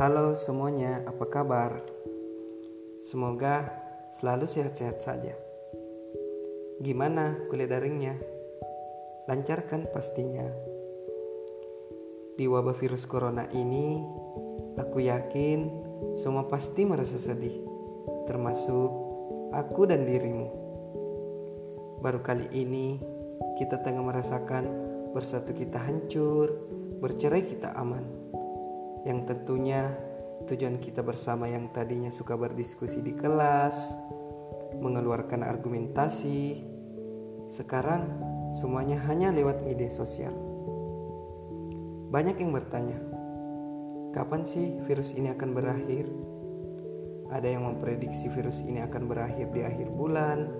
Halo semuanya, apa kabar? Semoga selalu sehat-sehat saja. Gimana kuliah daringnya? Lancar kan pastinya. Di wabah virus corona ini, aku yakin semua pasti merasa sedih, termasuk aku dan dirimu. Baru kali ini kita tengah merasakan bersatu kita hancur, bercerai kita aman yang tentunya tujuan kita bersama yang tadinya suka berdiskusi di kelas, mengeluarkan argumentasi, sekarang semuanya hanya lewat media sosial. Banyak yang bertanya, kapan sih virus ini akan berakhir? Ada yang memprediksi virus ini akan berakhir di akhir bulan.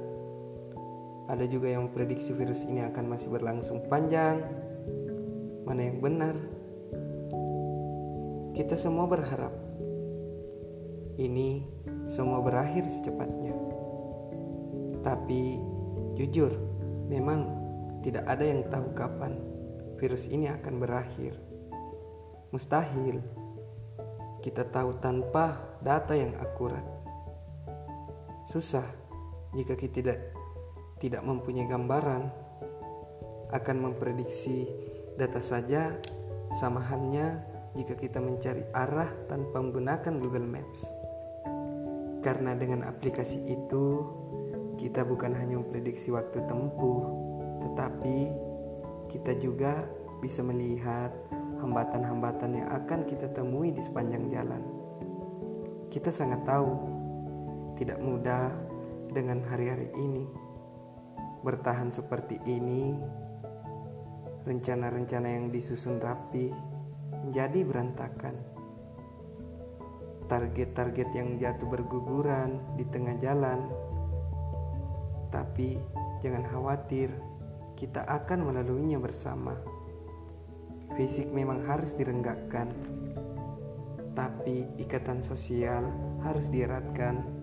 Ada juga yang memprediksi virus ini akan masih berlangsung panjang. Mana yang benar? Kita semua berharap ini semua berakhir secepatnya. Tapi jujur, memang tidak ada yang tahu kapan virus ini akan berakhir. Mustahil kita tahu tanpa data yang akurat. Susah jika kita tidak tidak mempunyai gambaran akan memprediksi data saja sama halnya jika kita mencari arah tanpa menggunakan Google Maps. Karena dengan aplikasi itu, kita bukan hanya memprediksi waktu tempuh, tetapi kita juga bisa melihat hambatan-hambatan yang akan kita temui di sepanjang jalan. Kita sangat tahu tidak mudah dengan hari-hari ini. Bertahan seperti ini, rencana-rencana yang disusun rapi menjadi berantakan. Target-target yang jatuh berguguran di tengah jalan. Tapi jangan khawatir, kita akan melaluinya bersama. Fisik memang harus direnggakkan, tapi ikatan sosial harus dieratkan